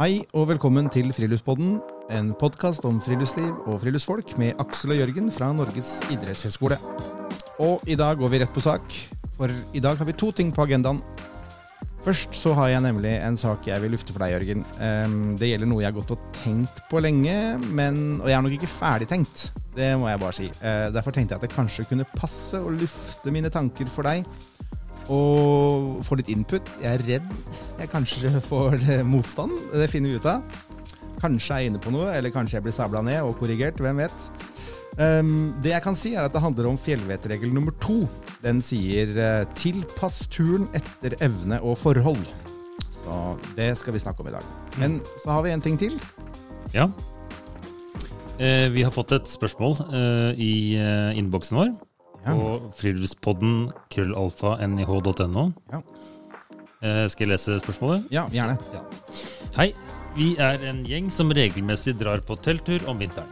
Hei og velkommen til Friluftspodden, en podkast om friluftsliv og friluftsfolk med Aksel og Jørgen fra Norges idrettshøgskole. Og i dag går vi rett på sak, for i dag har vi to ting på agendaen. Først så har jeg nemlig en sak jeg vil lufte for deg, Jørgen. Det gjelder noe jeg har gått og tenkt på lenge, men, og jeg er nok ikke ferdig tenkt. Det må jeg bare si. Eh, derfor tenkte jeg at det kanskje kunne passe å lufte mine tanker for deg og få litt input. Jeg er redd jeg kanskje får eh, motstand. Det finner vi ut av. Kanskje jeg er inne på noe, eller kanskje jeg blir sabla ned og korrigert. Hvem vet. Um, det jeg kan si, er at det handler om fjellvettregel nummer to. Den sier uh, 'tilpass turen etter evne og forhold'. Så det skal vi snakke om i dag. Men så har vi en ting til. Ja. Eh, vi har fått et spørsmål eh, i eh, innboksen vår Ja. på friluftspodden krøllalfa.nih.no. Ja. Eh, skal jeg lese spørsmålet? Ja, gjerne. Hei. Vi er en gjeng som regelmessig drar på telttur om vinteren.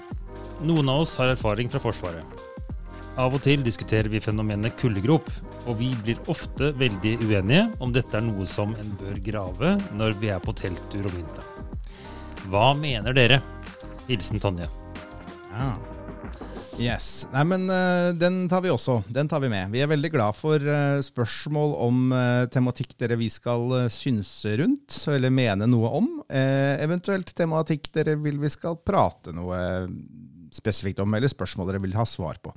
Noen av oss har erfaring fra Forsvaret. Av og til diskuterer vi fenomenet kuldegrop, og vi blir ofte veldig uenige om dette er noe som en bør grave når vi er på telttur om vinteren. Hva mener dere? Hilsen Tonje. Ja. Yes. Nei, men uh, den tar vi også. Den tar vi med. Vi er veldig glad for uh, spørsmål om uh, tematikk dere vi skal synse rundt, eller mene noe om. Eventuelt tematikk dere vil vi skal prate noe spesifikt om, eller spørsmål dere vil ha svar på.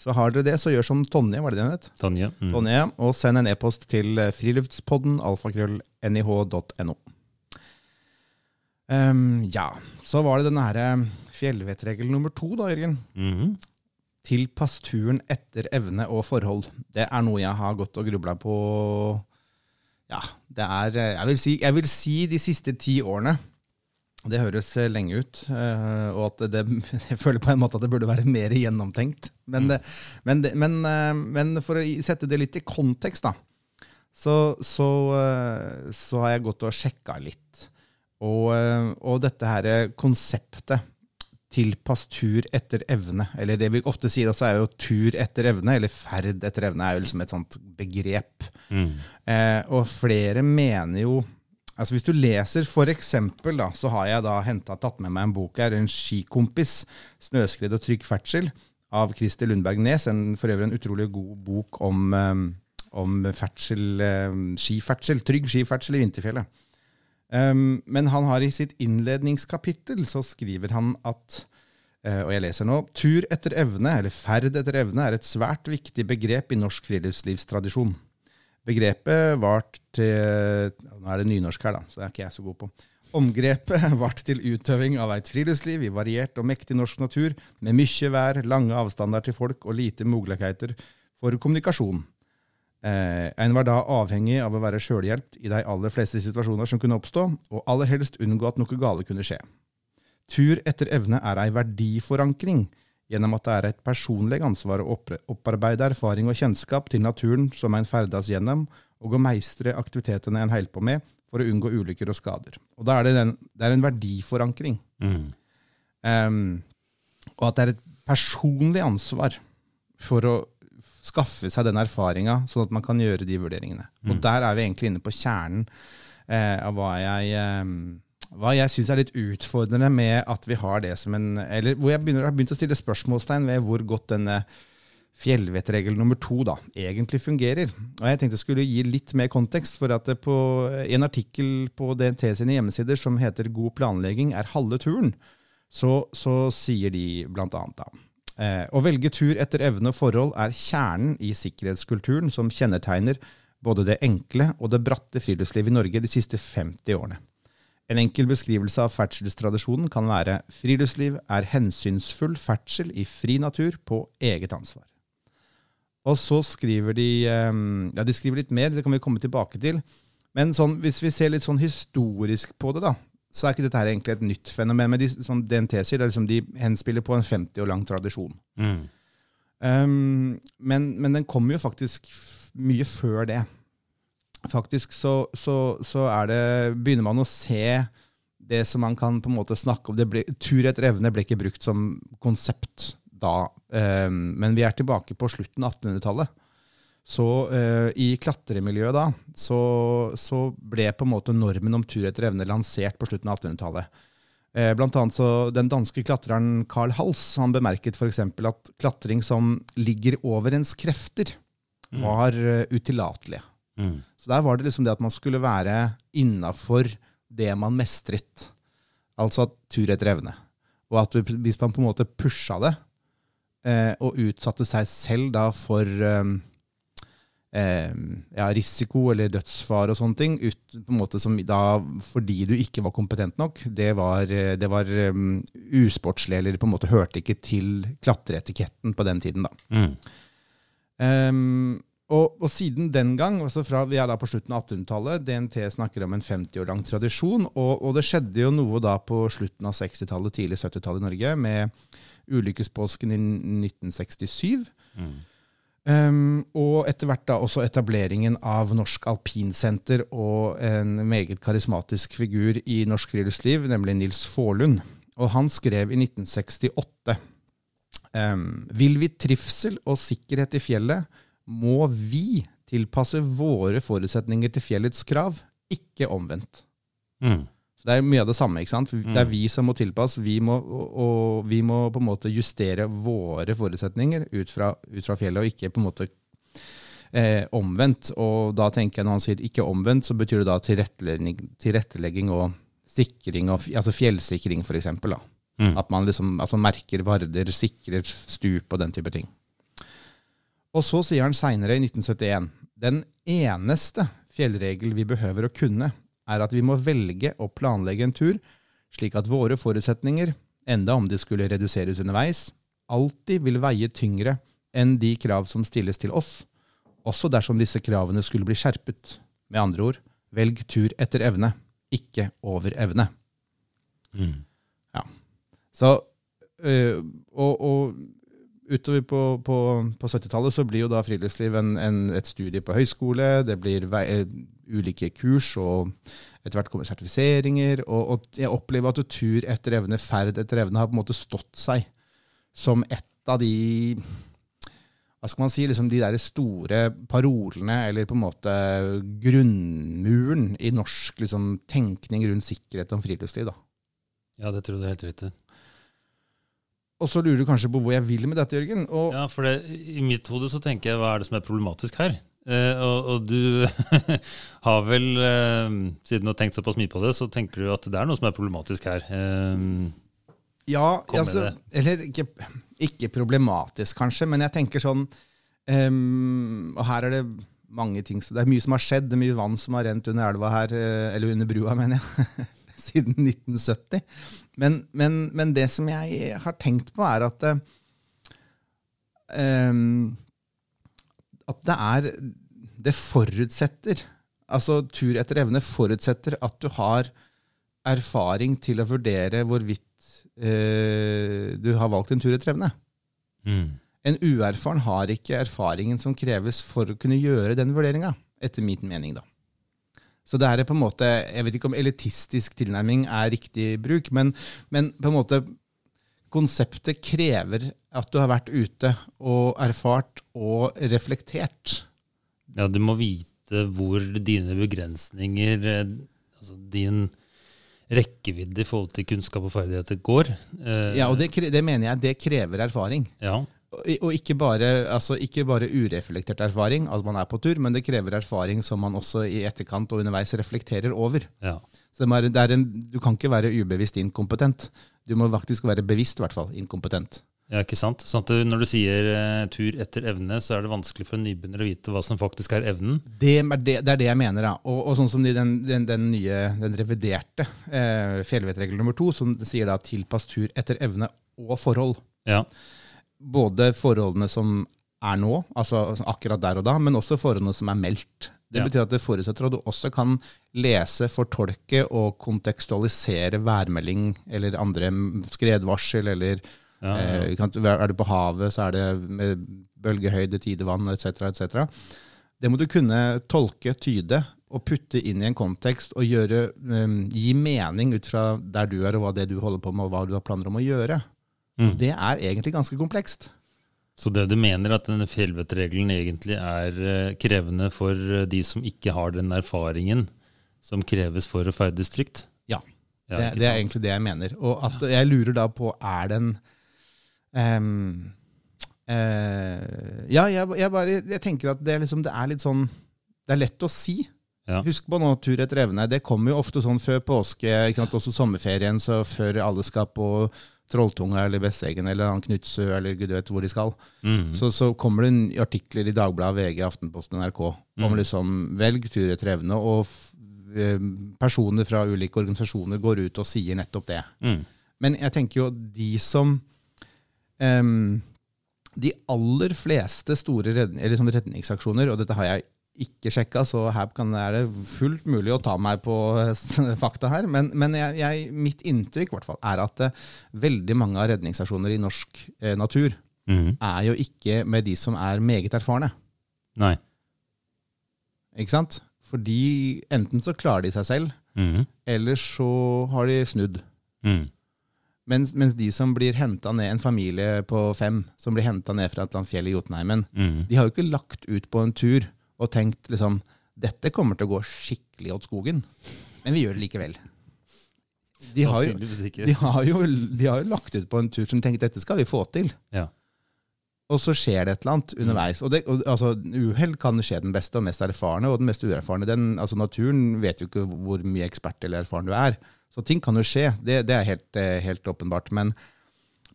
Så har dere det, så gjør som Tonje, var det det hun het? Tonje. Mm. Tonje, og send en e-post til friluftspodden alfakrøll.nih.no. Um, ja, så var det denne her eh, fjellvettregel nummer to, da, Jørgen. Mhm. Tilpass turen etter evne og forhold. Det er noe jeg har gått og grubla på Ja, det er eh, jeg vil, si, jeg vil si de siste ti årene. Det høres eh, lenge ut, eh, og at det, jeg føler på en måte at det burde være mer gjennomtenkt. Men, det, men, det, men, men for å sette det litt i kontekst, da, så, så, så har jeg gått og sjekka litt. Og, og dette her konseptet tilpass tur etter evne, eller det vi ofte sier også er jo tur etter evne, eller ferd etter evne er jo liksom et sånt begrep. Mm. Eh, og flere mener jo Altså Hvis du leser for eksempel, da, så har jeg da hentet, tatt med meg en bok her, en skikompis, 'Snøskred og trygg ferdsel', av Christer Lundberg Nes. En, for øvrig en utrolig god bok om, eh, om ferdsel, eh, skiferdsel, trygg skiferdsel i vinterfjellet. Um, men han har i sitt innledningskapittel så skriver han at uh, og jeg leser nå, tur etter evne, eller ferd etter evne, er et svært viktig begrep i norsk friluftslivstradisjon. Begrepet vart til Nå er det nynorsk her, da, så det er ikke jeg så god på. Omgrepet vart til utøving av eit friluftsliv i variert og mektig norsk natur, med mykje vær, lange avstander til folk og lite muligheter for kommunikasjon. Eh, en var da avhengig av å være sjølhjelpt i de aller fleste situasjoner som kunne oppstå, og aller helst unngå at noe gale kunne skje. Tur etter evne er ei verdiforankring, gjennom at det er et personlig ansvar å opparbeide erfaring og kjennskap til naturen som en ferdes gjennom, og å meistre aktivitetene en holder på med for å unngå ulykker og skader. Og da er det, den, det er en verdiforankring. Mm. Um, og at det er et personlig ansvar for å skaffe seg den erfaringa, sånn at man kan gjøre de vurderingene. Og der er vi egentlig inne på kjernen eh, av hva jeg, eh, hva jeg syns er litt utfordrende med at vi har det som en Eller hvor jeg begynner, har begynt å stille spørsmålstegn ved hvor godt denne fjellvettregel nummer to da, egentlig fungerer. Og jeg tenkte jeg skulle gi litt mer kontekst, for at på, en artikkel på DNT sine hjemmesider som heter 'God planlegging er halve turen', så, så sier de blant annet da eh, Å velge tur etter evne og forhold er kjernen i sikkerhetskulturen som kjennetegner både det enkle og det bratte friluftslivet i Norge de siste 50 årene. En enkel beskrivelse av ferdselstradisjonen kan være friluftsliv er hensynsfull ferdsel i fri natur på eget ansvar. Og så skriver de eh, ja, de skriver litt mer, det kan vi komme tilbake til. Men sånn, hvis vi ser litt sånn historisk på det, da, så er ikke dette her egentlig et nytt fenomen. Men de, som DNT sier, er liksom de henspiller på en 50 år lang tradisjon. Mm. Um, men, men den kommer jo faktisk mye før det. Faktisk så, så, så er det, begynner man å se det som man kan på en måte snakke om. Det ble, tur etter evne ble ikke brukt som konsept da, um, men vi er tilbake på slutten av 1800-tallet. Så uh, i klatremiljøet da, så, så ble på en måte normen om tur etter evne lansert på slutten av 1800-tallet. Uh, blant annet så Den danske klatreren Carl Hals han bemerket f.eks. at klatring som ligger over ens krefter, var uh, utillatelig. Mm. Så der var det liksom det at man skulle være innafor det man mestret. Altså tur etter evne. Og at hvis man på en måte pusha det, eh, og utsatte seg selv da for eh, ja, risiko eller dødsfare og sånne ting, ut, på en måte som da, fordi du ikke var kompetent nok, det var, eh, det var um, usportslig, eller på en måte hørte ikke til klatreetiketten på den tiden. da. Mm. Um, og, og siden den gang, altså fra, vi er da på slutten av 1800-tallet, DNT snakker om en 50 år lang tradisjon, og, og det skjedde jo noe da på slutten av 60-tallet, tidlig 70-tallet i Norge, med ulykkespåsken i 1967. Mm. Ehm, og etter hvert da også etableringen av Norsk Alpinsenter og en meget karismatisk figur i norsk friluftsliv, nemlig Nils Faarlund. Og han skrev i 1968 um, Vil vi trivsel og sikkerhet i fjellet, må vi tilpasse våre forutsetninger til fjellets krav, ikke omvendt. Mm. Så Det er mye av det samme. ikke sant? Det er vi som må tilpasse, vi må, og, vi må på en måte justere våre forutsetninger ut fra, ut fra fjellet, og ikke på en måte eh, omvendt. Og da tenker jeg når han sier ikke omvendt, så betyr det da tilrettelegging, tilrettelegging og sikring, og, altså fjellsikring f.eks. Mm. At man liksom altså merker varder, sikrer stup og den type ting. Og så sier han seinere, i 1971, den eneste fjellregel vi behøver å kunne, er at vi må velge å planlegge en tur slik at våre forutsetninger, enda om de skulle reduseres underveis, alltid vil veie tyngre enn de krav som stilles til oss, også dersom disse kravene skulle bli skjerpet. Med andre ord, velg tur etter evne, ikke over evne. Mm. Så, øh, og, og utover på, på, på 70-tallet så blir jo da friluftsliv en, en, et studie på høyskole. Det blir vei, ulike kurs, og etter hvert kommer sertifiseringer. Og, og jeg opplever at tur etter evne, ferd etter evne, har på en måte stått seg som et av de hva skal man si, liksom de der store parolene, eller på en måte grunnmuren i norsk liksom, tenkning rundt sikkerhet om friluftsliv. da. Ja, det tror du er helt riktig. Og så lurer du kanskje på hvor jeg vil med dette, Jørgen. Og Ja, for det, I mitt hode så tenker jeg hva er det som er problematisk her? Eh, og, og du har vel, eh, siden du har tenkt såpass mye på det, så tenker du at det er noe som er problematisk her. Eh, Ja, altså, eller ikke, ikke problematisk kanskje, men jeg tenker sånn Og her er det mange ting så Det er mye som har skjedd, det er mye vann som har rent under elva her, eh, eller under brua, mener jeg, siden 1970. Men, men, men det som jeg har tenkt på, er at ehm, At det er Det forutsetter Altså, tur etter evne forutsetter at du har erfaring til å vurdere hvorvidt eh, du har valgt en tur etter evne. mm. En uerfaren har ikke erfaringen som kreves for å kunne gjøre den vurderinga, etter min mening. da. Så det er på en måte, Jeg vet ikke om elitistisk tilnærming er riktig bruk, men, men på en måte konseptet krever at du har vært ute og erfart og reflektert. Ja, du må vite hvor dine begrensninger, eh, altså din rekkevidde i forhold til kunnskap og ferdigheter går. Eh, Ja, og det, det mener jeg det krever erfaring. ja. Og og ikke bare, altså ikke bare ureflektert erfaring, at man er på tur, men det krever erfaring som man også i etterkant og underveis reflekterer over. ja. Er, er en, du kan ikke være ubevisst inkompetent. Du må faktisk være bevisst i hvert fall inkompetent. Ja, ikke sant? Sånn at når du sier eh, tur etter evne, så er det vanskelig for en nybegynner å vite hva som faktisk er evnen. Det er det, det, er det jeg mener. da. Og, og sånn som den, den, den nye, den reviderte eh, fjellvettregel nummer to, som sier da tilpass tur etter evne og forhold. Ja. Både forholdene som er nå, altså akkurat der og da, men også forholdene som er meldt. Det Ja. betyr at det forutsetter at du også kan lese, fortolke og kontekstualisere værmelding eller andre skredvarsel, eller Ja, ja. eh, er du på havet, så er det med bølgehøyde, tidevann etc. etc. Det må du kunne tolke, tyde og putte inn i en kontekst og gjøre, um, gi mening ut fra der du er og hva det du holder på med og hva du har planer om å gjøre. Mm. Det er egentlig ganske komplekst. Så det du mener at denne fjellvettregelen egentlig er eh, krevende for eh, de som ikke har den erfaringen som kreves for å ferdes trygt? Ja. Ja, det, er egentlig det jeg mener. Og at jeg lurer da på, er den um, uh, Ja, jeg, jeg, bare, jeg tenker at det liksom, det er litt sånn Det er lett å si. Ja. Husk på nå, tur etter evne. Det kommer jo ofte sånn før påske, ikke sant, også sommerferien, så før alle skal på Trolltunga eller Besseggen eller annen Knutsø eller gud vet hvor de skal, Mm. så, så kommer det artikler i Dagbladet, VG, Aftenposten, NRK om Mm. liksom velg tur etter evne, og eh, personer fra ulike organisasjoner går ut og sier nettopp det. Mm. Men jeg tenker jo de som em, De aller fleste store redning, redningsaksjoner, og dette har jeg ikke sjekka, så her kan, er det fullt mulig å ta meg på eh, fakta her. Men, men jeg, jeg, mitt inntrykk fall, er at eh, veldig mange av redningsaksjoner i norsk eh, natur Mm. er jo ikke med de som er meget erfarne. Nei. Ikke sant? Fordi enten så klarer de seg selv, Mm. eller så har de snudd. Mm. Mens, mens de som blir henta ned, en familie på fem, som blir henta ned fra et eller annet fjell i Jotunheimen, Mm. de har jo ikke lagt ut på en tur og tenkt liksom dette kommer til å gå skikkelig åt skogen, men vi gjør det likevel. De har, jo, de, har jo, de har jo lagt ut på en tur som tenker dette skal vi få til. Ja. Og så skjer det et eller annet underveis. Og, det, og altså, Uhell kan skje den beste og mest erfarne, og den mest uerfarne. Den, altså, naturen vet jo ikke hvor mye ekspert eller erfaren du er. Så ting kan jo skje. Det, det er helt, eh, helt åpenbart. Men,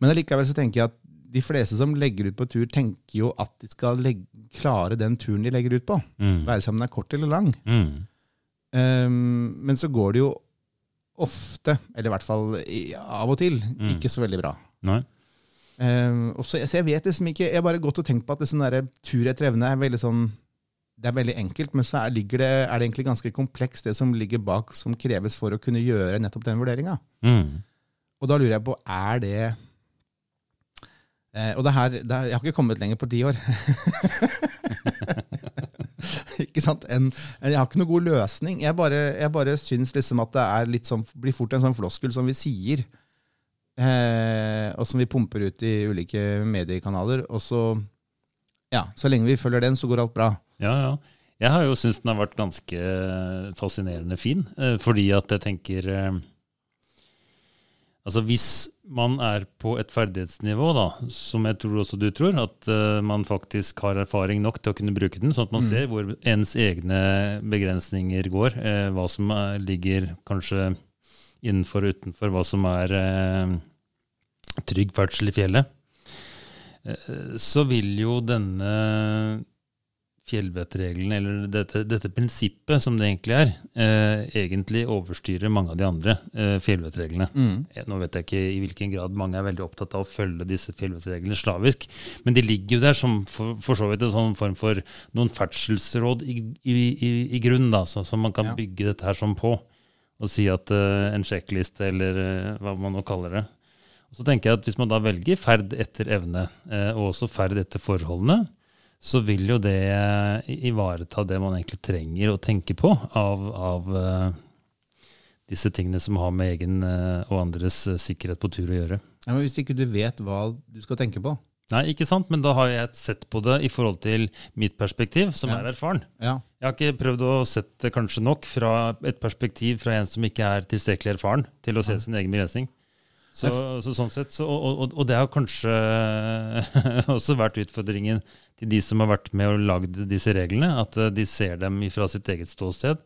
men allikevel så tenker jeg at de fleste som legger ut på tur, tenker jo at de skal legge, klare den turen de legger ut på. Mm. Være seg om den er kort eller lang. Mm. Um, men så går det jo ofte, eller i hvert fall av og til, Mm. ikke så veldig bra. Nei. Um, og så, så jeg vet liksom ikke, jeg har bare gått og tenkt på at det sånn der, tur etter evne er veldig sånn, det er veldig enkelt, men så er, det, er det egentlig ganske komplekst det som ligger bak, som kreves for å kunne gjøre nettopp den vurderingen. Mm. Og da lurer jeg på, er det Og det her, det her, jeg har ikke kommet lenger på ti år. ikke sant? En, jeg har ikke noen god løsning. Jeg bare, jeg bare syns liksom at det sånn, blir fort en sånn floskel som vi sier, eh, og som vi pumper ut i ulike mediekanaler. Og så, ja, så lenge vi følger den, så går alt bra. Ja, ja. Jeg har jo syntes den har vært ganske fascinerende fin, eh, fordi at jeg tenker eh, Altså hvis man er på et ferdighetsnivå, da, som jeg tror også du tror, at uh, man faktisk har erfaring nok til å kunne bruke den, sånn at man Mm. ser hvor ens egne begrensninger går, uh, hva som er, ligger kanskje innenfor og utenfor, hva som er uh, trygg ferdsel i fjellet, eh, så vil jo denne fjellvettregelen, eller dette, dette prinsippet som det egentlig er, eh, egentlig overstyrer mange av de andre eh, fjellvettreglene. Mm. Nå vet jeg ikke i hvilken grad mange er veldig opptatt av å følge disse fjellvettreglene slavisk, men de ligger jo der som for, for så vidt en sånn form for noen ferdselsråd i, i, i, i grunn, da, så, som man kan Ja. bygge dette her som på, og si at eh, en sjekkliste, eller eh, hva man nå kaller det. Og så tenker jeg at Hvis man da velger ferd etter evne, eh, og også ferd etter forholdene, så vil jo det eh, ivareta det man egentlig trenger å tenke på av, av eh, disse tingene som har med egen eh, og andres sikkerhet på tur å gjøre. Ja, men hvis ikke du vet hva du skal tenke på Nei, ikke sant, men da har jeg sett på det i forhold til mitt perspektiv, som Ja. er erfaren. Ja, Jeg har ikke prøvd å sette det kanskje nok fra et perspektiv fra en som ikke er tilstrekkelig erfaren til å se sin egen begrensning. Så, så sånn sett, så, og, og, og det har kanskje også vært utfordringen til de som har vært med og lagd disse reglene, at eh, de ser dem fra sitt eget ståsted.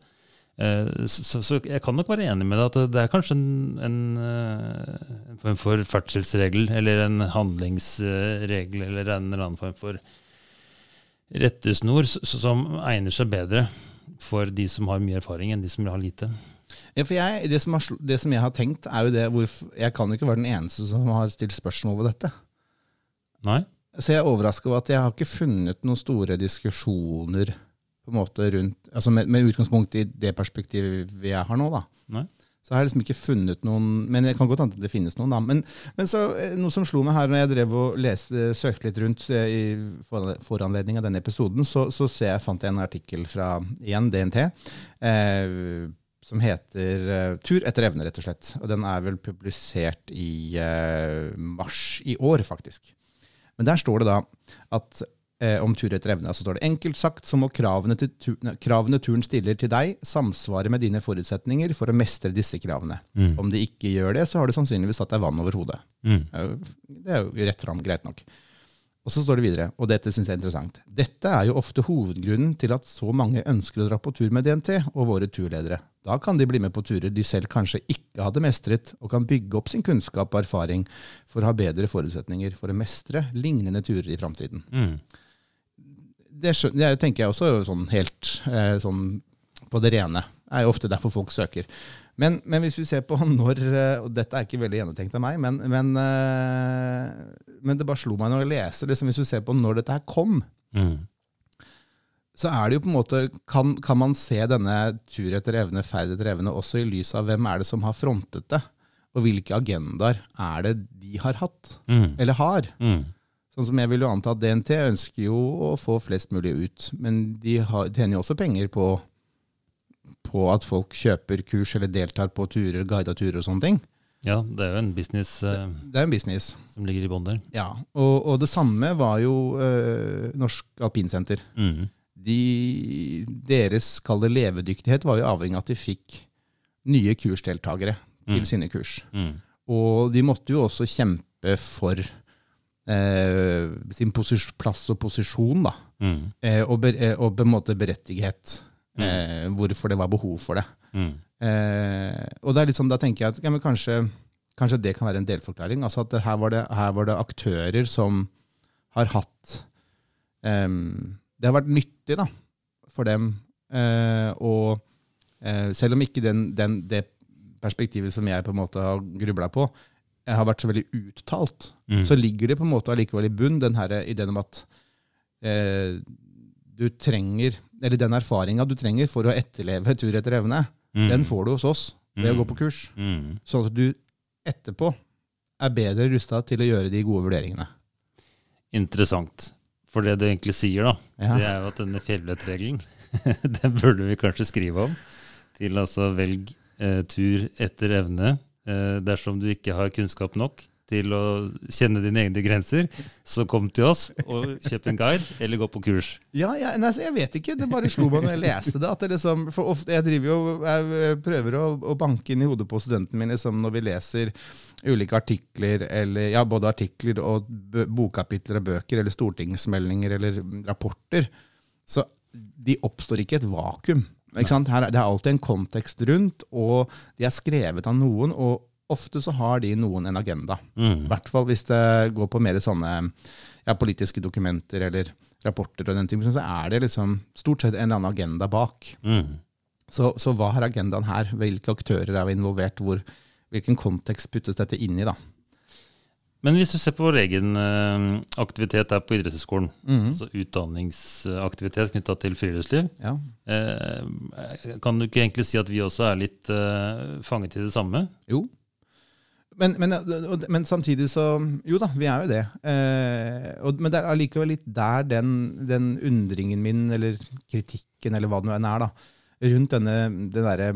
Eh, Så, så, jeg kan nok være enig med deg at det er kanskje en, en, eh, en form for ferdselsregel, eller en handlingsregel, eller en eller annen form for rettesnor som egner seg bedre for de som har mye erfaring, enn de som har lite. Ja, for jeg, det, som har, det som jeg har tenkt, er jo det hvorfor, Jeg kan jo ikke være den eneste som har stilt spørsmål ved dette. Nei? Så jeg er overraska over at jeg har ikke funnet noen store diskusjoner på en måte rundt, altså med, med utgangspunkt i det perspektivet jeg har nå. da. Nei. Så jeg har liksom ikke funnet noen Men jeg kan godt hende at det finnes noen. da. Men, men så, eh, noe som slo meg her når jeg drev og leste, søkte litt rundt eh, i foranledning av denne episoden, så, så ser jeg, fant jeg en artikkel fra igjen DNT. Eh, som heter uh, 'Tur etter evne', rett og slett. Og den er vel publisert i uh, mars i år, faktisk. Men der står det da at uh, om tur etter evne, så står det enkelt sagt så må kravene, tu kravene turen stiller til deg, samsvare med dine forutsetninger for å mestre disse kravene. Mm. Om de ikke gjør det, så har du sannsynligvis tatt deg vann over hodet. Mm. Det er jo rett fram greit nok. Og så står det videre, og dette syns jeg er interessant. Dette er jo ofte hovedgrunnen til at så mange ønsker å dra på tur med DNT og våre turledere. Da kan de bli med på turer de selv kanskje ikke hadde mestret, og kan bygge opp sin kunnskap og erfaring for å ha bedre forutsetninger for å mestre lignende turer i framtiden. Mm. Det, det tenker jeg også sånn helt eh, sånn på det rene. Det er jo ofte derfor folk søker. Men, men hvis vi ser på når eh, Og dette er ikke veldig gjennomtenkt av meg, men, men, eh, men det bare slo meg når jeg leser liksom, Hvis vi ser på når dette her kom, Mm. så er det jo på en måte Kan, kan man se denne tur etter evne, ferd etter evne, også i lys av hvem er det som har frontet det? Og hvilke agendaer er det de har hatt? Mm. Eller har? Mm. Sånn som jeg vil jo anta at DNT ønsker jo å få flest mulig ut, men de har, tjener jo også penger på, på at folk kjøper kurs eller deltar på turer, guida turer og sånne ting. Ja, det er jo en business eh, Det er en business. som ligger i bånn der. Ja, og, og det samme var jo øh, Norsk Alpinsenter. Mm. De, deres kalde levedyktighet var jo avhengig av at de fikk nye kursdeltakere til Mm. sine kurs. Mm. Og de måtte jo også kjempe for eh, sin plass og posisjon, da. Mm. Eh, og, eh, og på en måte berettighet. Eh, hvorfor det var behov for det. Mm. Eh, og det er litt sånn, da tenker jeg at ja, kanskje, kanskje det kan være en delforklaring. Altså at her, var det, her var det aktører som har hatt eh, Det har vært nyttig da, for dem. Eh, og eh, selv om ikke den, den, det perspektivet som jeg på en måte har grubla på, har vært så veldig uttalt, Mm. så ligger det på en måte allikevel i bunn den her ideen om at eh, du trenger, eller den erfaringa du trenger for å etterleve tur etter evne, Mm. den får du hos oss ved å Mm. gå på kurs. Mm. Sånn at du etterpå er bedre rusta til å gjøre de gode vurderingene. Interessant. For det du egentlig sier, da, Ja. det er jo at denne fjellvettregelen, den burde vi kanskje skrive om. Til altså velg eh, tur etter evne. Eh, dersom du ikke har kunnskap nok til å kjenne dine egne grenser, så kom til oss og kjøp en guide, eller gå på kurs. Ja, jeg, nei, altså, jeg vet ikke. Det bare slo meg når jeg leste det. at det liksom, for ofte, Jeg driver jo, jeg prøver å, å banke inn i hodet på studentene mine liksom når vi leser ulike artikler, eller ja, både artikler og bokkapitler og bøker, eller stortingsmeldinger eller rapporter. Så de oppstår ikke i et vakuum. Her, er- det er alltid en kontekst rundt, og de er skrevet av noen. og Ofte så har de noen en agenda. I Mm. hvert fall hvis det går på mer sånne ja, politiske dokumenter eller rapporter, og den ting, så er det liksom stort sett en eller annen agenda bak. Mm. Så, så hva er agendaen her? Hvilke aktører er vi involvert? Hvor, hvilken kontekst puttes dette inn i? da? Men hvis du ser på vår egen eh, aktivitet her på idrettshøyskolen, Mhm. altså utdanningsaktivitet knytta til friluftsliv, Ja. eh, kan du ikke egentlig si at vi også er litt eh, fanget i det samme? Jo. Men, men, men samtidig så Jo da, vi er jo det. Eh, og, men det er allikevel litt der den, den undringen min, eller kritikken, eller hva det nå enn er, da, rundt denne det derre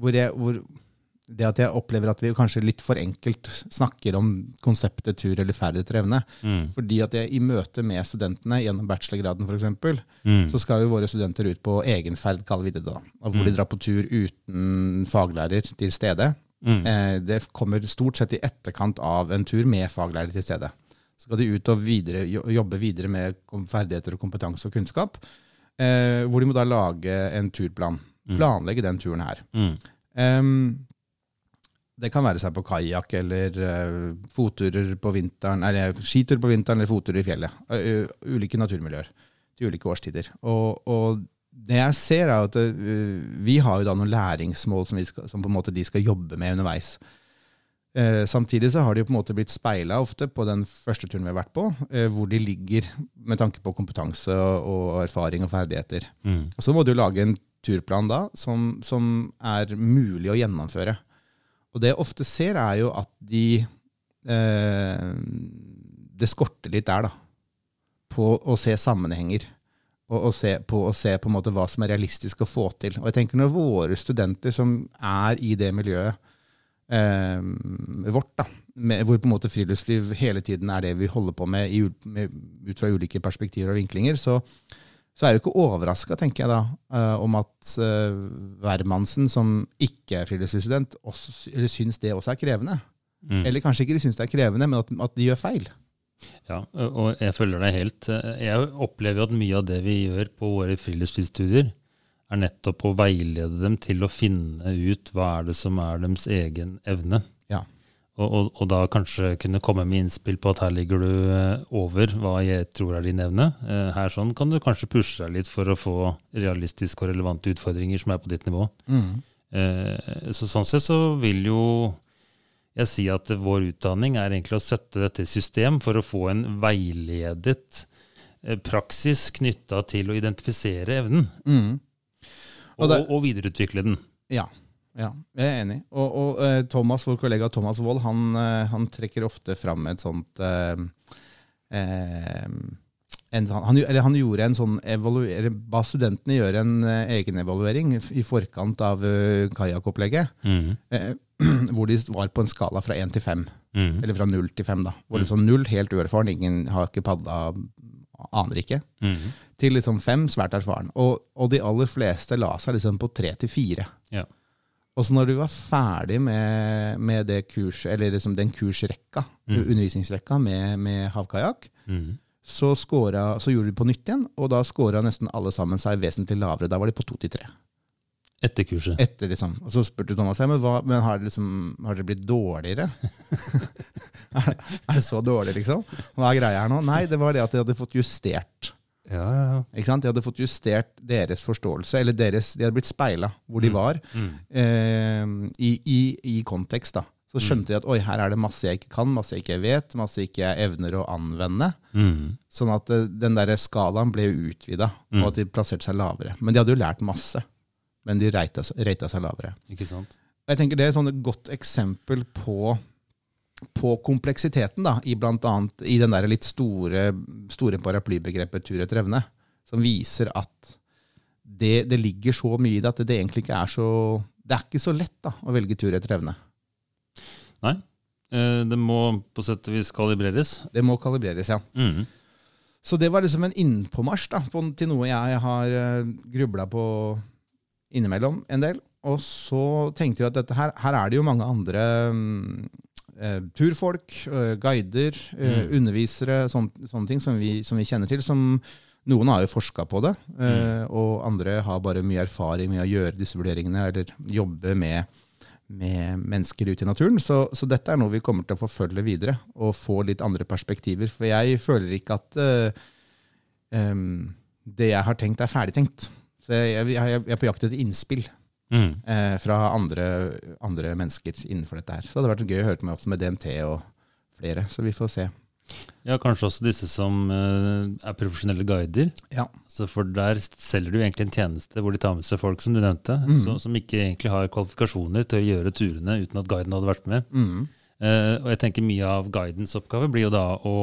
hvor hvor det at jeg opplever at vi kanskje litt for enkelt snakker om konseptet tur eller ferd etter evne. Mm. Fordi at jeg i møte med studentene gjennom bachelorgraden f.eks., Mm. så skal jo våre studenter ut på egenferd, kaller vi det da. Hvor Hvor de drar på tur uten faglærer til stede. Mm. Eh, det kommer stort sett i etterkant av en tur med faglærer til stede. Så skal de ut og videre, jobbe videre med ferdigheter og kompetanse og kunnskap. Eh, hvor de må da lage en turplan. Planlegge den turen her. Mm. Em, det kan være seg på kajakk eller uh, på vinteren, eller skitur på vinteren eller fotturer i fjellet. Eh, ulike naturmiljøer til ulike årstider. Og, og det jeg ser er at eh, vi har jo da noen læringsmål som, vi skal, som på en måte de skal jobbe med underveis. Eh, samtidig så har de på en måte blitt speila ofte på den første turen vi har vært på, eh, hvor de ligger med tanke på kompetanse og, og erfaring og ferdigheter. Mm. Og så må du lage en turplan da, som, som er mulig å gjennomføre. Og det jeg ofte ser, er jo at de eh, Det skorter litt der, da. På å se sammenhenger. Og, og se, på å se på hva som er realistisk å få til. Og jeg tenker når våre studenter som er i det miljøet eh, vårt, da, med, hvor på en måte friluftsliv hele tiden er det vi holder på med, i, med ut fra ulike perspektiver og vinklinger, så, så er jeg jo ikke overraska, tenker jeg da, eh, om at hvermannsen, som ikke er friluftslivsstudent, syns det også er krevende. Mm. Eller kanskje ikke de syns det er krevende, men at, at de gjør feil. Ja, og jeg følger deg helt. Jeg opplever at mye av det vi gjør på våre friluftslivsstudier, er nettopp å veilede dem til å finne ut hva er det som er deres egen evne. Ja. Og, og, og da kanskje kunne komme med innspill på at her ligger du eh, over hva jeg tror er din evne. Eh, Her sånn kan du kanskje pushe deg litt for å få realistiske og relevante utfordringer som er på ditt nivå. Mm. Så sånn sett så vil jo jeg si at vår utdanning er egentlig å sette dette i system for å få en veiledet eh, praksis knytta til å identifisere evnen, Mm. og, Og og videreutvikle den. Ja, ja, jeg er enig. Og, og eh, Thomas, vår kollega Thomas Wold, han, eh, han trekker ofte fram et sånt eh, eh, en, sånn- han, eller han gjorde en sånn evaluering, ba studentene gjøre en uh, egenevaluering i forkant av uh, kajakkopplegget, eh, hvor de var på en skala fra én til fem. Mm. Eller fra null til fem, da. Hvor liksom 0 helt uerfaren, ingen har ikke padla, aner ikke. Mm. Til liksom fem, svært erfaren. Og, og de aller fleste la seg liksom på tre til fire. Ja. Og så når du var ferdig med, med det kurs, eller liksom den kursrekka, Mm. undervisningsrekka med, med havkajakk, Mm. så, så gjorde du på nytt igjen, og da scora nesten alle sammen seg vesentlig lavere. Da var de på to til tre. Etter kurset. Etter liksom. Og så spurte Thomas ja, men, hva, men har, det liksom, har det blitt dårligere. er, er det så dårlig, liksom? Hva er greia her nå? Nei, det var det at de hadde fått justert. Ja, ja, ja. Ikke sant? De hadde fått justert deres forståelse, eller deres, de hadde blitt speila hvor de var, Mm. eh, i, i, i kontekst. da. Så skjønte de at oi, her er det masse jeg ikke kan, masse jeg ikke vet, masse jeg ikke evner å anvende. Mm. Sånn at eh, den der skalaen ble utvida, Mm. og at de plasserte seg lavere. Men de hadde jo lært masse. Men de rata, rata seg lavere. Ikke sant? Jeg tenker Det er et godt eksempel på, på kompleksiteten da, i blant annet i den der litt store, store paraplybegrepet tur etter evne, som viser at det, det ligger så mye i det at det egentlig ikke er så Det er ikke så lett da, å velge tur etter evne. Nei. Eh, Det må på sett og vis kalibreres. Det må kalibreres, ja. Mm. Så det var liksom en innpåmarsj da, på, til noe jeg har uh, grubla på innimellom en del. Og så tenkte jeg at dette her, her er det jo mange andre mm, eh, turfolk, uh, guider, uh, Mm. undervisere, sån, sånne ting som vi, som vi kjenner til. som Noen har jo forska på det, eh, og andre har bare mye erfaring med å gjøre disse vurderingene eller jobbe med, med mennesker ute i naturen. Så, så dette er noe vi kommer til å forfølge videre og få litt andre perspektiver. For jeg føler ikke at em, det jeg har tenkt, er ferdigtenkt. Så jeg, jeg, jeg er på jakt etter innspill Mm. eh, fra andre, andre mennesker innenfor dette her. Så det hadde vært gøy å høre med også med DNT og flere. Så vi får se. Ja, kanskje også disse som uh, er profesjonelle guider. Ja. Så for der selger du egentlig en tjeneste hvor de tar med seg folk, som du nevnte, mm. så, som ikke egentlig har kvalifikasjoner til å gjøre turene uten at guiden hadde vært med. Mm. Uh, og jeg tenker mye av guidens oppgave blir jo da å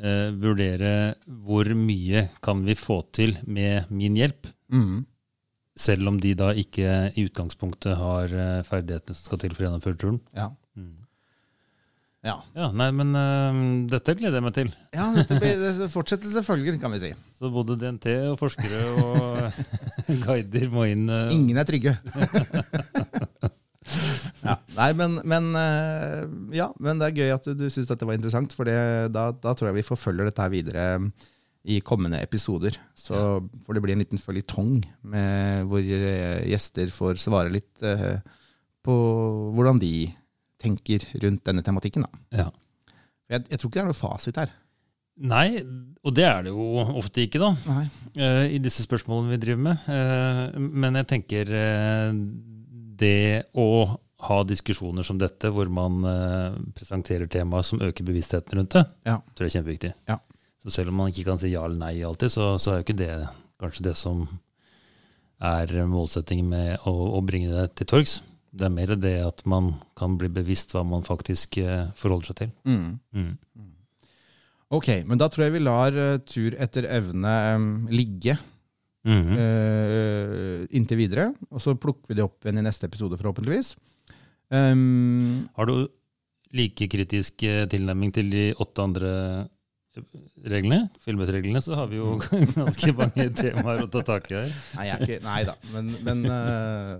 eh, vurdere hvor mye kan vi få til med min hjelp, Mm. selv om de da ikke i utgangspunktet har eh, ferdighetene som skal til for å gjennomføre turen. Ja. Mm. Ja. Ja, nei, men uh, dette gleder jeg meg til. ja, dette blir fortsettelse følger, kan vi si. Så både DNT og forskere og guider må inn. Uh, Ingen er trygge. ja. Nei, men, men, eh, ja, men det er gøy at du, du syns dette var interessant, for det, da, da tror jeg vi forfølger dette her videre i kommende episoder. Så får det bli en liten føljetong hvor eh, gjester får svare litt uh, på hvordan de tenker rundt denne tematikken. Da. Ja. Jeg, jeg tror ikke det er noe fasit her. Nei, og det er det jo ofte ikke, da. Eh, I disse spørsmålene vi driver med. Men jeg tenker det å ha diskusjoner som dette, hvor man eh, presenterer temaer som øker bevisstheten rundt det, Ja. tror jeg er kjempeviktig. Ja. Så selv om man ikke kan si ja eller nei alltid, så, så er jo ikke det kanskje det som er målsettingen med å, å bringe det til torgs. Det er mer det at man kan bli bevisst hva man faktisk eh, forholder seg til. Mm. Mm. Ok, men da tror jeg vi lar uh, tur etter evne um, ligge mm -hmm. uh, inntil videre. Og så plukker vi det opp igjen i neste episode, forhåpentligvis. Um, Har du like kritisk eh, tilnærming til de åtte andre reglene, filmreglene, så har vi jo ganske mange temaer å ta tak i her. Nei, ikke, nei da, men, men uh...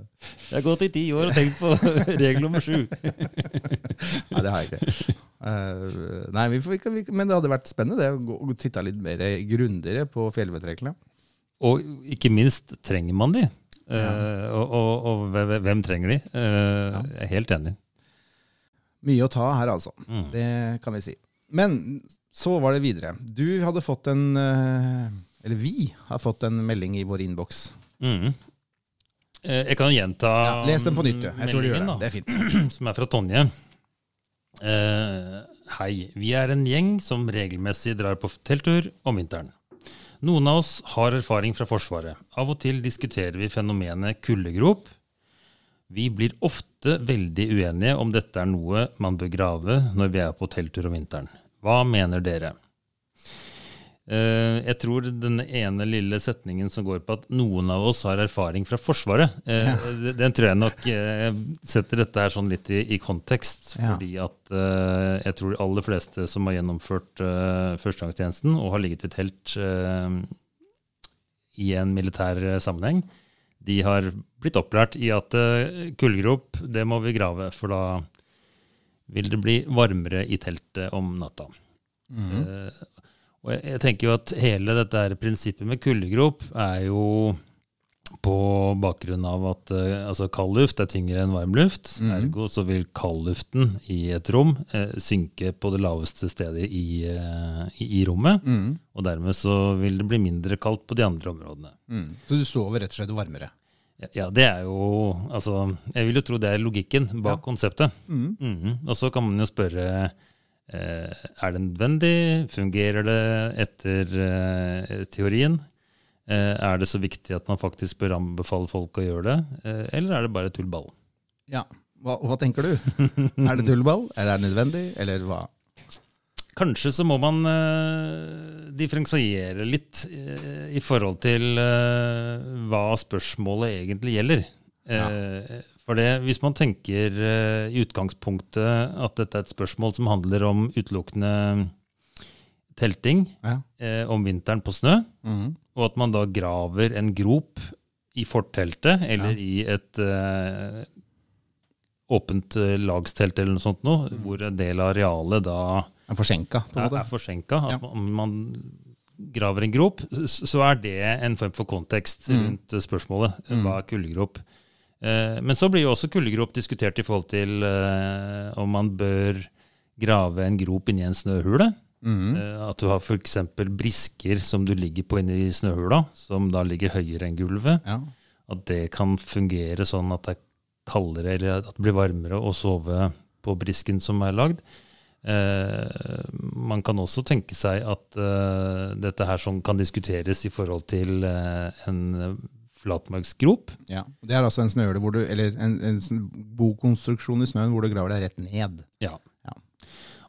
Jeg har gått i ti år og tenkt på regel nummer sju. Nei, det har jeg ikke. Uh, nei, vi får, vi, men det hadde vært spennende det, å gå- titte litt mer grundigere på fjellvettreglene. Og ikke minst, trenger man de? Eh, og, og, og hvem trenger de? Eh, Jeg er helt enig. Mye å ta her, altså. Mm. Det kan vi si. Men så var det videre. Du hadde fått en eh, Eller vi har fått en melding i vår innboks. Mm. Jeg kan gjenta Ja, les den på nytt. Jeg tror du gjør det. Det er fint. som er fra Tonje. Hei. Vi er en gjeng som regelmessig drar på telttur om vinteren. Noen av oss har erfaring fra Forsvaret. Av og til diskuterer vi fenomenet kuldegrop. Vi blir ofte veldig uenige om dette er noe man bør grave når vi er på telttur om vinteren. Hva mener dere? Eh, jeg tror den ene lille setningen som går på at noen av oss har erfaring fra Forsvaret, eh, den- den tror jeg nok eh, setter dette her sånn litt i, i kontekst. Ja. Fordi at jeg tror de aller fleste som har gjennomført førstegangstjenesten og har ligget i telt i en militær sammenheng, de har blitt opplært i at kullgrop, det må vi grave, for da vil det bli varmere i teltet om natta. Eh, og jeg, jeg tenker jo at hele dette her prinsippet med kuldegrop er jo på bakgrunn av at eh, altså kald luft er tyngre enn varm luft. Ergo så vil kaldluften i et rom eh, synke på det laveste stedet i, eh, i, i rommet. Mm. Og dermed så vil det bli mindre kaldt på de andre områdene. Mm. Så du sover rett og slett varmere. Ja, Ja, det er jo Altså, jeg vil jo tro det er logikken bak Ja. konseptet. Mm. Mhm. Og så kan man jo spørre er det nødvendig, fungerer det etter eh, teorien? Eh, er det så viktig at man faktisk bør anbefale folk å gjøre det, eh, eller er det bare tullball? Ja. Hva, hva tenker du? er det tullball? Eller er det nødvendig? Eller hva? Kanskje så må man eh, differensiere litt eh, i forhold til eh, hva spørsmålet egentlig gjelder. Eh, For det, hvis man tenker eh, i utgangspunktet at dette er et spørsmål som handler om utelukkende telting Ja. eh, om vinteren på snø, Mhm. og at man da graver en grop i forteltet eller i et eh, åpent eh, lagstelt eller noe sånt noe, hvor en del av arealet da Er forsinka, på er, er forsenka At Ja. man, man graver en grop, så er det en form for kontekst Mm. rundt eh, spørsmålet. Hva er kuldegrop? Eh, men så blir jo også kuldegrop diskutert i forhold til eh, om man bør grave en grop inni en snøhule. Mm Eh, at du har f.eks. brisker som du ligger på inni snøhula, som da ligger høyere enn gulvet. Ja. At det kan fungere sånn at det er kaldere, eller at det blir varmere å sove på brisken som er lagd. Eh, man kan også tenke seg at eh, dette her som kan diskuteres i forhold til eh, en flatmarksgrop. ja. Det er altså en snøhule hvor du Eller en, en bokonstruksjon i snøen hvor du graver deg rett ned. Ja. Ja.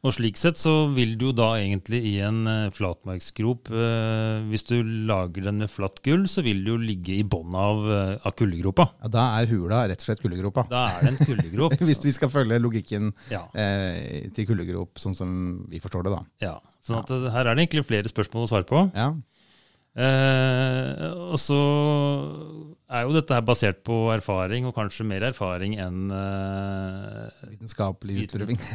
Og slik sett så vil du da egentlig i en eh, flatmarksgrop, eh, hvis du lager den med flatt gull, så vil du jo ligge i bånn av, eh, av kuldegropa. Ja, Da er hula rett og slett kuldegropa. Da er det en kuldegrop. Hvis vi skal følge logikken Ja. eh, til kuldegrop sånn som vi forstår det, da. ja. Sånn at ja. her er det egentlig flere spørsmål å svare på. Ja. Eh, og så er jo dette her basert på erfaring, og kanskje mer erfaring enn eh, Vitenskapelig utprøving.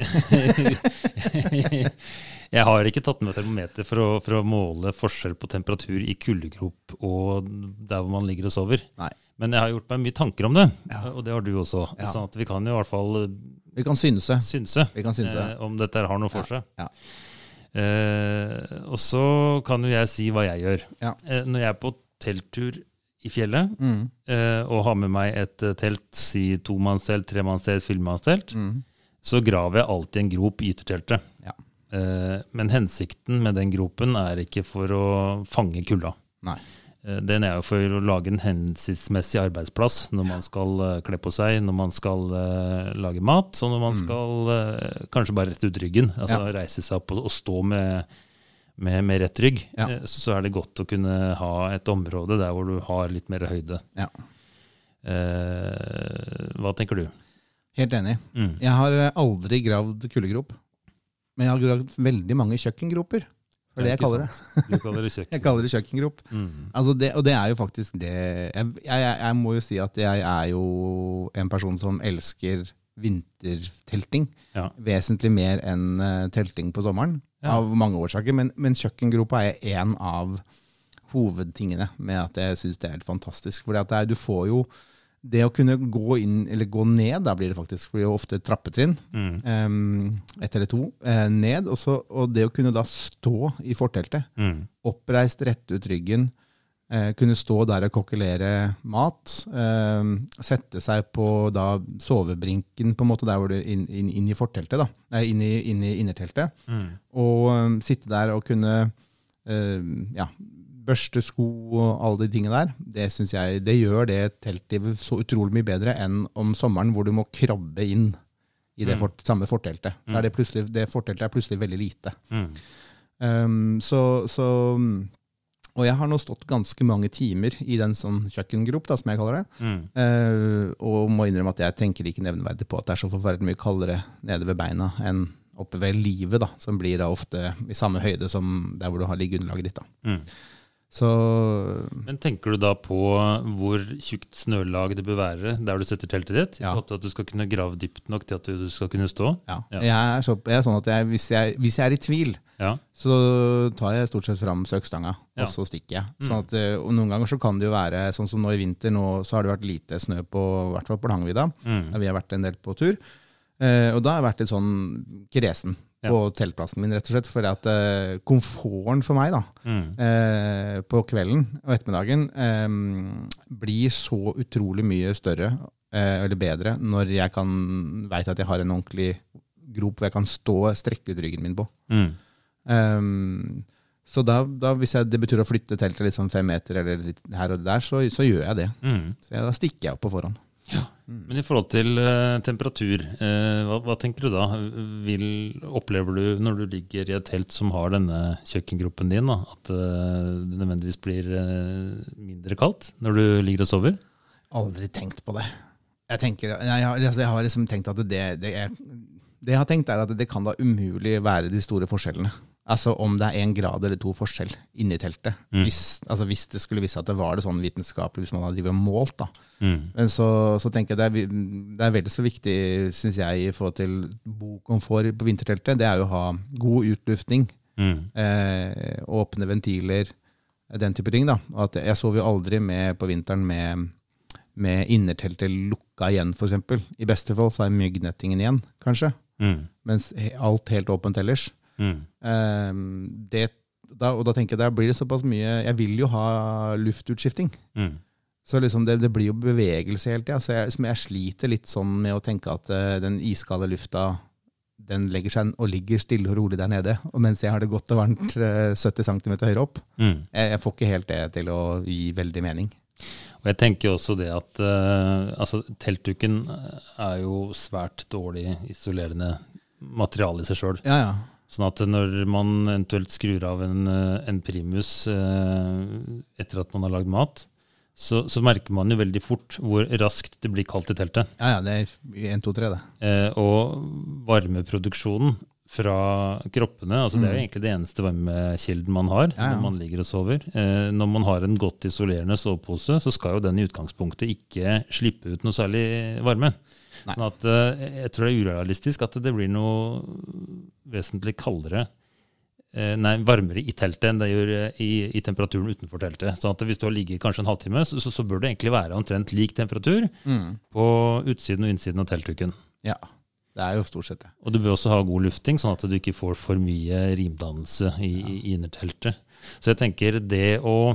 Jeg har ikke tatt med termometer for å, for å måle forskjell på temperatur i kuldegrop og der hvor man ligger og sover. Nei. Men jeg har gjort meg mye tanker om det, Ja. og det har du også. Ja. Sånn at vi kan jo i hvert fall Vi kan synse. synse, Vi kan synse. eh, om dette her har noe for seg. Eh, og så kan jo jeg si hva jeg gjør. Ja. Eh, når jeg er på telttur i fjellet, Mm. eh, og har med meg et eh, telt, si tomannstelt, tremannstelt, fyrmannstelt, Mm. så graver jeg alltid en grop i ytterteltet. Ja. Eh, men hensikten med den gropen er ikke for å fange kulda. Nei. Eh, Den er jo for å lage en hensiktsmessig arbeidsplass når man skal eh, kle på seg, når man skal eh, lage mat, og når man skal eh, kanskje bare rette ut ryggen. Altså Ja. reise seg opp og, stå med, med, med rett rygg. Ja. Så, er det godt å kunne ha et område der hvor du har litt mer høyde. Ja. Eh, hva tenker du? Helt enig. Mm. Jeg har aldri gravd kuldegrop, men jeg har gravd veldig mange kjøkkengroper. Det er det jeg kaller det. Du kaller det kjøkken. Jeg kaller det kjøkkengrop. Mm. Altså det, og det er jo faktisk det jeg, jeg, jeg, må jo si at jeg er jo en person som elsker vintertelting. Ja. Vesentlig mer enn eh, telting på sommeren, Ja. av mange årsaker. Men, men kjøkkengropa er én av hovedtingene med at jeg syns det er helt fantastisk. Er, du får jo det å kunne gå inn, eller gå ned, da blir det faktisk, for det blir jo ofte trappetrinn, Mm. um, ett eller to, Uh, ned, og, så, og det å kunne da stå i forteltet, Mm. oppreist, rette ut ryggen, uh, kunne stå der og kokkelere mat, uh, sette seg på da sovebrinken, på en måte der hvor du inn, inn, inn i forteltet, da, nei, inn i, inn i innerteltet, Mm. og um, sitte der og kunne ja, børste sko og alle de tingene der, det synes jeg, det gjør det teltlivet så utrolig mye bedre enn om sommeren hvor du må krabbe inn i det Mm. fort, samme forteltet. Så er det, det forteltet er plutselig veldig lite. Mm. Um, så, så Og jeg har nå stått ganske mange timer i den sånn kjøkkengrop, da, som jeg kaller det. Mm. uh, og må innrømme at jeg tenker ikke nevneverdig på at det er så forferdelig mye kaldere nede ved beina enn oppe ved livet, da, som blir da ofte i samme høyde som der hvor du har liggeunderlaget ditt. da. Mm. Så Men tenker du da på hvor tjukt snølag det bør være der du setter teltet ditt? Ja. At du skal kunne grave dypt nok til at du skal kunne stå? ja, Ja. Jeg, er så, jeg er sånn at jeg, hvis, jeg, hvis jeg er i tvil, Ja. så tar jeg stort sett fram søkstanga, og så stikker jeg. Sånn at, eh, og noen ganger så kan det jo være, sånn som nå i vinter, nå så har det vært lite snø på, i hvert fall på Langvidda. Mm. der vi har vært en del på tur. Eh, og da har jeg vært litt sånn kresen Ja. på teltplassen min, rett og slett. For at uh, komforten for meg da, Mm. uh, på kvelden og ettermiddagen eh, blir så utrolig mye større uh, eller bedre når jeg kan veit at jeg har en ordentlig grop hvor jeg kan stå strekke ut ryggen min på. Mm. Um, så da, da, hvis jeg, det betyr å flytte teltet liksom fem meter eller litt her og der, så, så gjør jeg det. Mm. Så jeg, da stikker jeg opp på forhånd. Men i forhold til uh, temperatur, uh, hva, hva tenker du da? Vil, opplever du når du ligger i et telt som har denne kjøkkengropen din, da, at uh, det nødvendigvis blir mindre kaldt når du ligger og sover? Aldri tenkt på det. Jeg, tenker, jeg, har, altså jeg har liksom tenkt at det, det, er, det jeg har tenkt er at det kan da umulig være de store forskjellene. Altså om det er én grad eller to forskjell inni teltet. Mm. Hvis, altså hvis det skulle vise at det var det sånn vitenskapelig, hvis man hadde drivet og målt. da. Mm. Men så, så tenker jeg det er, det er veldig så viktig, syns jeg, i forhold til bokomfort på vinterteltet. Det er jo å ha god utluftning, Mm. eh, åpne ventiler, den type ting. da. At jeg sover jo aldri med på vinteren med, med innerteltet lukka igjen, f.eks. I beste fall så er myggnettingen igjen, kanskje. Mm. Mens alt helt åpent ellers. Mm. Eh, det, da, og da tenker jeg, der blir det såpass mye Jeg vil jo ha luftutskifting. Mm. Så liksom det, det blir jo bevegelse hele tida. Så jeg, jeg sliter litt sånn med å tenke at uh, den iskalde lufta den legger seg og ligger stille og rolig der nede. Og mens jeg har det godt og varmt uh, 70 cm høyere opp. Mm. Jeg, jeg får ikke helt det til å gi veldig mening. Og jeg tenker også det at uh, altså, teltduken er jo svært dårlig isolerende materiale i seg sjøl. Ja, ja. Sånn at når man eventuelt skrur av en, eh, en primus eh, etter at man har lagd mat, så, så merker man jo veldig fort hvor raskt det blir kaldt i teltet. ja, ja det er 1, 2, 3, det. Eh, og varmeproduksjonen fra kroppene, altså det er jo egentlig det eneste varmekilden man har Mm. Ja, ja. når man ligger og sover. Eh, når man har en godt isolerende sovepose, så skal jo den i utgangspunktet ikke slippe ut noe særlig varme. Sånn at eh, jeg tror det er urealistisk at det blir noe vesentlig kaldere eh, Nei, varmere i teltet enn det gjør eh, i, i temperaturen utenfor teltet. Sånn at hvis du har ligget kanskje en halvtime, så, så, så bør det egentlig være omtrent lik temperatur Mm. på utsiden og innsiden av teltduken. Ja. Det er jo stort sett det. Og du bør også ha god lufting, sånn at du ikke får for mye rimdannelse i, ja. i innerteltet. Så jeg tenker det å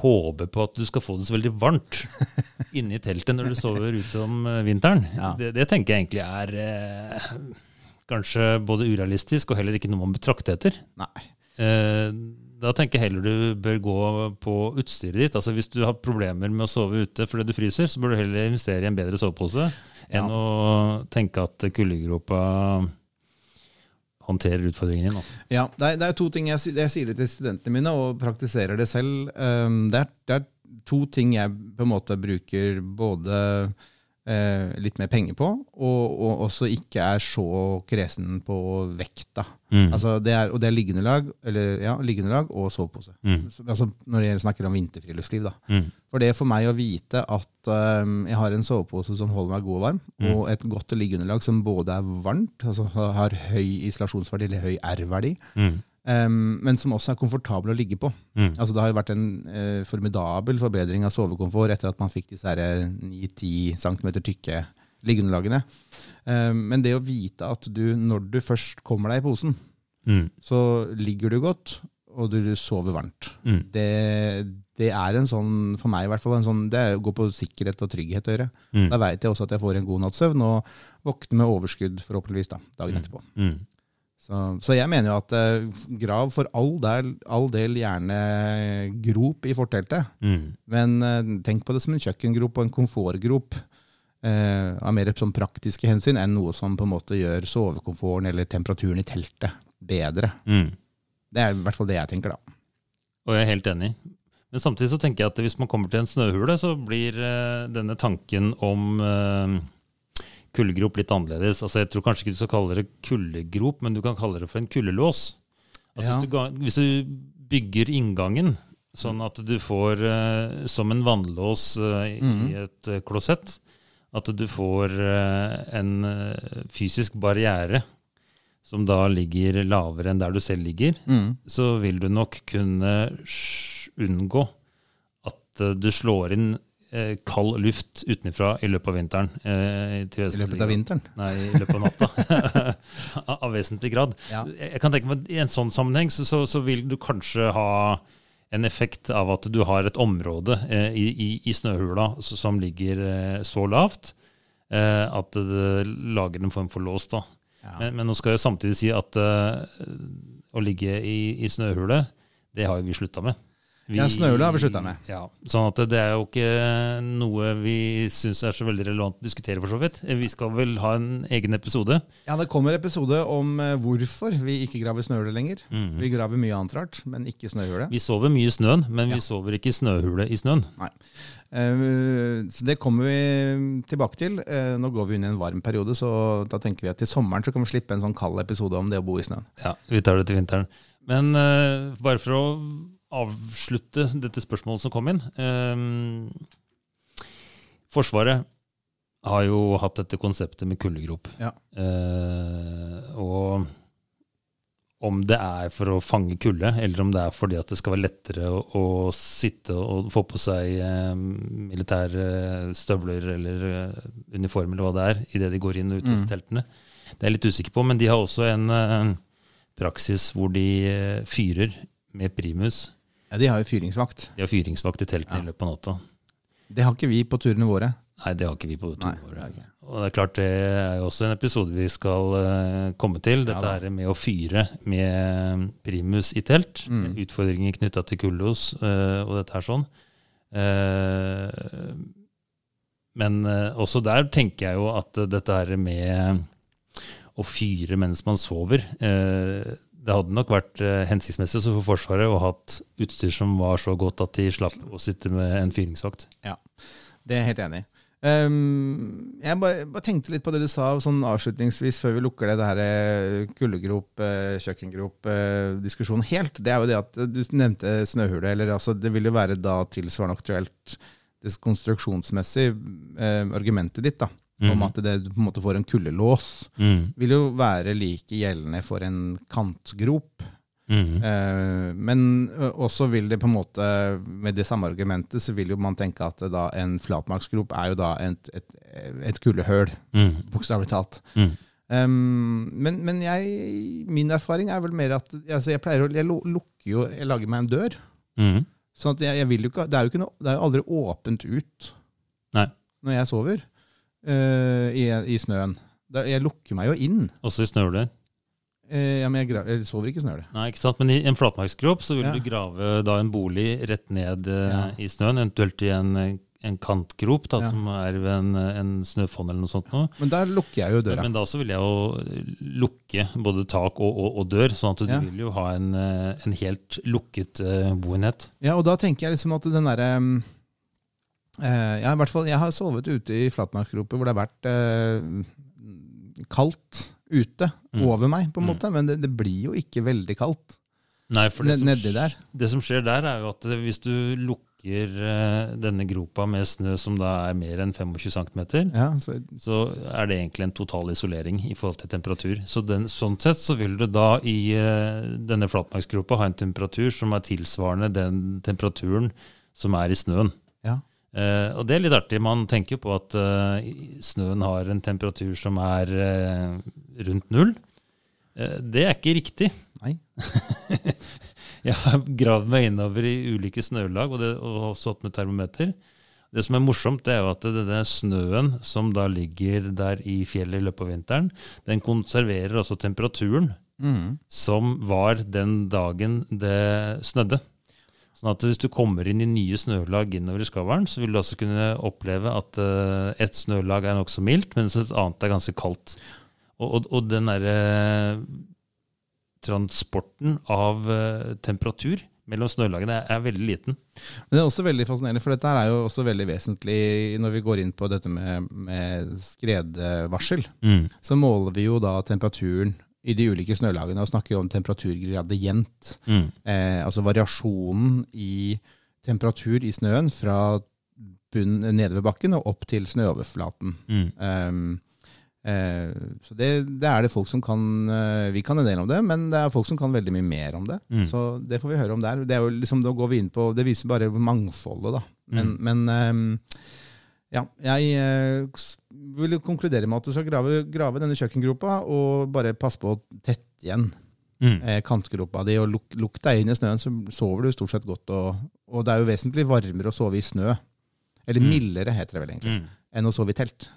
håpe på at du skal få det så veldig varmt inne i teltet når du sover ute om eh, vinteren, Ja. det, det tenker jeg egentlig er eh, kanskje både urealistisk og heller ikke noe man betrakter etter. Eh, da tenker jeg heller du bør gå på utstyret ditt. Altså Hvis du har problemer med å sove ute fordi du fryser, så bør du heller investere i en bedre sovepose enn Ja. å tenke at kuldegropa håndterer utfordringen din. Da. Ja, det er, det er to ting jeg, jeg sier det til studentene mine, og praktiserer det selv. Um, det, er, det er to ting jeg på en måte bruker både litt mer penger på, og, og også ikke er så kresen på vekta. Mm. Altså det er, og det er liggende lag, eller, ja, liggende lag og sovepose. Mm. Så, altså når jeg snakker om vinterfriluftsliv. da. Mm. For det for meg å vite at um, jeg har en sovepose som holder meg god og varm, Mm. og et godt liggeunderlag som både er varmt, altså har har høy isolasjonsverdi eller høy R-verdi, Mm. Um, men som også er komfortabel å ligge på. Mm. Altså Det har jo vært en uh, formidabel forbedring av sovekomfort etter at man fikk disse eh, 9-10 cm tykke liggeunderlagene. Um, men det å vite at du, når du først kommer deg i posen, Mm. så ligger du godt, og du sover varmt. Mm. Det, det er en sånn, for meg i hvert fall, en sånn, det går på sikkerhet og trygghet å gjøre. Mm. Da veit jeg også at jeg får en god natts søvn, og våkner med overskudd forhåpentligvis da, dagen etterpå. Mm. Så, så jeg mener jo at eh, grav for all del, all del gjerne grop i forteltet, Mm. men eh, tenk på det som en kjøkkengrop og en komfortgrop. Eh, av mer sånn praktiske hensyn enn noe som på en måte gjør sovekomforten eller temperaturen i teltet bedre. Mm. Det er i hvert fall det jeg tenker, da. Og jeg er helt enig. Men samtidig så tenker jeg at hvis man kommer til en snøhule, så blir denne tanken om kullgrop litt annerledes. Altså Jeg tror kanskje ikke du skal kalle det kuldegrop, men du kan kalle det for en kullelås. Altså Ja. hvis, du, hvis du bygger inngangen sånn at du får uh, som en vannlås eh, i Mhm. et uh, klosett, at du får en fysisk barriere som da ligger lavere enn der du selv ligger, Mm. så vil du nok kunne unngå at du slår inn eh, kald luft utenfra i løpet av vinteren. eh, I løpet av vinteren. Nei, i løpet av natta. av, vesentlig grad. Ja. Jeg jeg kan tenke meg at I en sånn sammenheng så, så, så vil du kanskje ha en effekt av at du har et område eh, i, i, i snøhula som ligger eh, så lavt eh, at det lager en form for lås. da. Ja. Men, men nå skal jeg samtidig si at eh, å ligge i, i snøhule, det har jo vi slutta med. Ja, snøhule har vi sluttet med. Ja, sånn at det er jo ikke noe vi syns er så veldig relevant å diskutere, for så vidt. Vi skal vel ha en egen episode. Ja, det kommer episode om eh, hvorfor vi ikke graver snøhule lenger. Mhm. Vi graver mye annet rart, men ikke snøhule. Vi sover mye i snøen, men Ja. vi sover ikke i snøhule i snøen. Nei. Så det kommer vi tilbake til. Eh, Nå går vi inn i en varm periode, så da tenker vi at til sommeren så kan vi slippe en sånn kald episode om det å bo i snøen. Ja, vi tar det til vinteren. Men eh, bare for å avslutte dette spørsmålet som kom inn. eh, forsvaret har jo hatt dette konseptet med kuldegrop. Ja. Eh, og om det er for å fange kulde, eller om det er fordi at det skal være lettere å, å sitte og få på seg eh, militære støvler eller eh, uniform eller hva det er, idet de går inn og ut av Mm. teltene. Det er jeg litt usikker på, men de har også en en praksis hvor de eh, fyrer med primus. Ja, De har jo fyringsvakt. De har fyringsvakt i teltene Ja. i løpet av natta. Det har ikke vi på turene våre. Nei, det har ikke vi på turene år. det. Og det er klart det er jo også en episode vi skal uh, komme til. Dette ja, er med å fyre med primus i telt. Mm. Utfordringer knytta til kullos uh, og dette her sånn. Uh, men eh, også der tenker jeg jo at dette her med å fyre mens man sover eh, Det hadde nok vært eh, hensiktsmessig for Forsvaret å ha hatt utstyr som var så godt at de slapp å sitte med en fyringsvakt. Ja, Det er jeg helt enig i. Um, jeg bare, bare tenkte litt på det du sa sånn avslutningsvis før vi lukker det, det her eh, kuldegrop, eh, kjøkkengrop-diskusjonen helt. Det er jo det at du nevnte snøhule. eller altså Det vil jo være da tilsvarende aktuelt konstruksjonsmessig eh, argumentet ditt da, om Mhm. at det på en måte får en kuldelås. Mm. Vil jo være like gjeldende for en kantgrop. Mm. Uh, men også vil det på en måte, med det samme argumentet, så vil jo man tenke at da en flatmarksgrop er jo da et, et, et kuldehøl, Mm. bokstavelig talt. Mm. Um, men men jeg, min erfaring er vel mer at altså jeg pleier å jeg lukker jo, jeg lager meg en dør. Mm. Sånn at jeg, jeg vil jo ikke, det er jo ikke noe, det er jo aldri åpent ut Nei. når jeg sover eh, i, i snøen. Da, jeg lukker meg jo inn. Også i snøhuler? Uh, ja, men jeg, jeg sover ikke i snøhuler. Nei, ikke sant? Men i en flatmarksgrop så vil Ja. du grave da en bolig rett ned uh, Ja. i snøen, eventuelt i en, en kantgrop da, Ja. som er ved en, en snøfonn eller noe sånt. Noe. Men der lukker jeg jo døra. Men da så vil jeg jo lukke både tak og, og, og dør, sånn at du vil jo ha en, eh, en helt lukket eh, boenhet. Ja, og da tenker jeg liksom at den derre um, Eh, ja, i hvert fall, jeg har sovet ute i flatmarksgroper hvor det har vært eh, kaldt ute Mm. over meg, på en Mm. måte. Men det, det blir jo ikke veldig kaldt Nei, for det som, nedi der. det som skjer der, er jo at eh, hvis du lukker uh, denne gropa med snø som da er mer enn 25 cm, Ja, så, så er det egentlig en total isolering i forhold til temperatur. Så den, sånn sett så vil du da i uh, denne flatmarksgropa ha en temperatur som er tilsvarende den temperaturen som er i snøen. Eh, og det er litt artig. Man tenker jo på at eh, snøen har en temperatur som er eh, rundt null. Eh, det er ikke riktig. Nei. Jeg har gravd meg innover i ulike snølag og, det, og også hatt med termometer. Det som er morsomt, det er jo at denne snøen som da ligger der i fjellet i løpet av vinteren, den konserverer også temperaturen Mm. som var den dagen det snødde. Sånn at hvis du kommer inn i nye snølag innover i skavlen, så vil du også kunne oppleve at uh, et snølag er nokså mildt, mens et annet er ganske kaldt. Og, og, og den derre transporten av uh, temperatur mellom snølagene er, er veldig liten. Men det er også veldig fascinerende, for dette er jo også veldig vesentlig når vi går inn på dette med, med skredvarsel. Så måler vi jo da temperaturen i de ulike snølagene og snakker om temperaturgradient. Mm. Eh, altså variasjonen i temperatur i snøen fra bunn nede ved bakken og opp til snøoverflaten. Mm. Um, eh, så det, det er det folk som kan eh, Vi kan en del om det, men det er folk som kan veldig mye mer om det. Mm. Så det får vi høre om der. Det liksom, på, det viser bare mangfoldet, da. Men, Mm. men ehm, ja, jeg eh, vil konkludere med at du skal grave, grave denne kjøkkengropa og bare passe på å tette igjen Mm. eh, kantgropa di. Og luk, lukk deg inn i snøen, så sover du stort sett godt. Og, og det er jo vesentlig varmere å sove i snø. Eller Mm. mildere, heter det vel egentlig, Mm. enn å sove i telt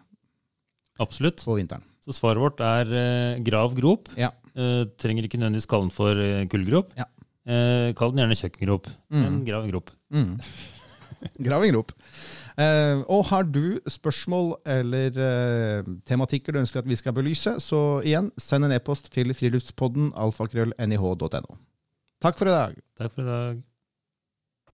Absolutt. på vinteren. Så svaret vårt er eh, grav grop. Ja. Eh, trenger ikke nødvendigvis kalle den for eh, kullgrop. Ja. Eh, kall den gjerne kjøkkengrop. Mm. Men grav en grop. Mm. Grav en grop. Eh, og har du spørsmål eller eh, tematikker du ønsker at vi skal belyse, så igjen, send en e-post til friluftspodden alfakrøll.nih.no. Takk for i dag. Takk for i dag.